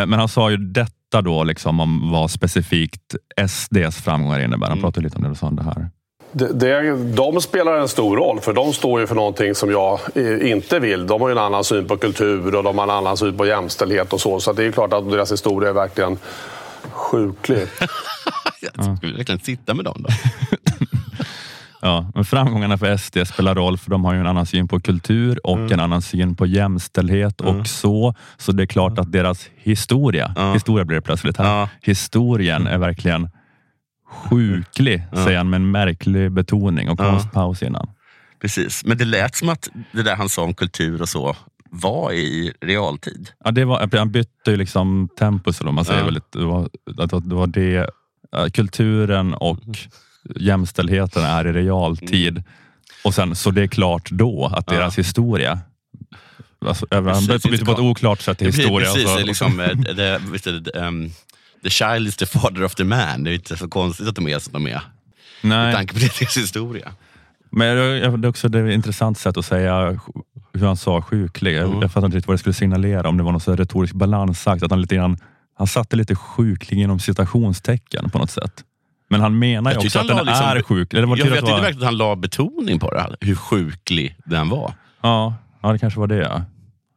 Eh, Men han sa ju detta då liksom om vad specifikt SDs framgångar innebär. Han Mm. pratade lite om det och sa det här. Det, det, de spelar en stor roll, för de står ju för någonting som jag eh, inte vill. De har ju en annan syn på kultur och de har en annan syn på jämställdhet och så. Så det är klart att deras historia är verkligen sjuklig. Jag skulle verkligen sitta med dem då. Ja, men framgångarna för SD spelar roll för de har ju en annan syn på kultur och Mm. en annan syn på jämställdhet och så. Så det är klart att deras historia, Ja. historia blir det plötsligt här. Ja. Historien är verkligen sjuklig, säger han med en märklig betoning och Ja. konstpaus innan. Precis, men det lät som att det där han sa om kultur och så var i realtid. Ja, det var, han bytte ju liksom tempus, eller man säger. Ja. väl lite. Det, var, det var det, eh, kulturen och jämställdheten är i realtid. Och sen, så det är klart då att Ja. deras historia Alltså, Precis, bytte på ett oklart sätt till historia. Precis, och det så, är liksom, eh, det, visst det, ehm, the child is the father of the man. Det är inte så konstigt att de är som de är. Med tanke på deras historia. men det är också det är ett intressant sätt att säga hur han sa sjuklig. Mm. jag fattar inte riktigt vad det skulle signalera, om det var någon retorisk balansakt. Att han, lite grann, han satte lite sjuklig inom citationstecken på något sätt. Men han menar ju Jag också att han den liksom- är sjuklig. Eller var Jag, tyckte verkligen att han la betoning på det, hur sjuklig den var. Ja, ja, det kanske var det. Ja.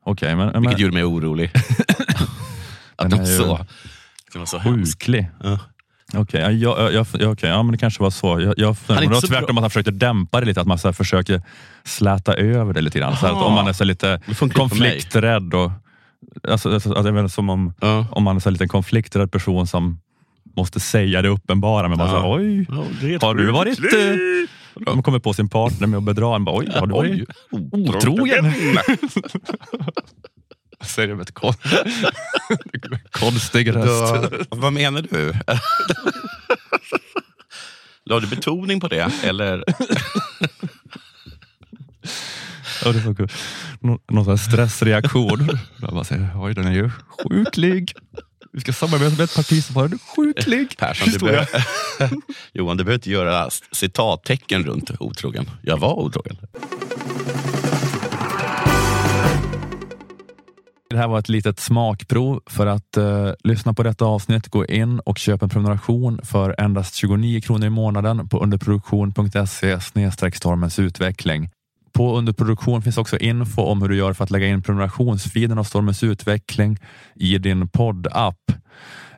Okej, men, men Vilket gjorde mig orolig. att Den de är ju så, det var så sjuklig. Ja. Okej, ja, jag, jag, jag, okej, ja, men det kanske var så. Jag, jag, är det var så tvärtom att han försökte dämpa det lite, att man så här försöker släta över det lite grann. Så här, att om man är så lite konflikträdd och alltså, alltså, väl som om, Ja. om man är så här lite konflikträdd person som måste säga det uppenbara, men bara Ja. så oj, Ja, har du varit... Eh, man kommer på sin partner med att bedra en, bara, oj, har du varit otrogen? Säger det med ett kon- konstig röst. Då, vad menar du? La du betoning på det? Eller? Ja, det var Någon här stressreaktion. Jag bara säger, oj den är ju sjuklig. Vi ska samarbeta med ett parti som har en sjuklig Persson, du historia. behöver, Johan, du behöver inte göra citattecken runt otrogen. Jag var otrogen. Det här var ett litet smakprov. För att eh, lyssna på detta avsnitt, gå in och köp en prenumeration för endast 29 kronor i månaden på underproduktion.se stormens utveckling. På underproduktion finns också info om hur du gör för att lägga in prenumerationsfiden av Stormens utveckling i din poddapp,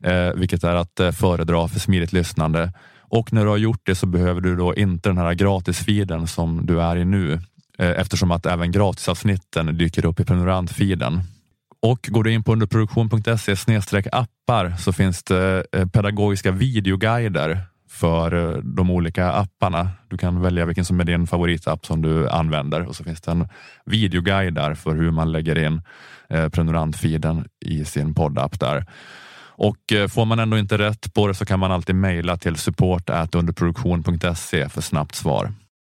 eh, vilket är att eh, föredra för smidigt lyssnande. Och när du har gjort det så behöver du då inte den här gratisfiden som du är i nu, eh, eftersom att även gratisavsnitten dyker upp i prenumerantfiden. Och går du in på underproduktion.se appar så finns det eh, pedagogiska videoguider för eh, de olika apparna. Du kan välja vilken som är din favoritapp som du använder och så finns det en videoguide där för hur man lägger in eh, prenumerantfiden i sin poddapp där. Och eh, får man ändå inte rätt på det så kan man alltid mejla till support underproduktion.se för snabbt svar.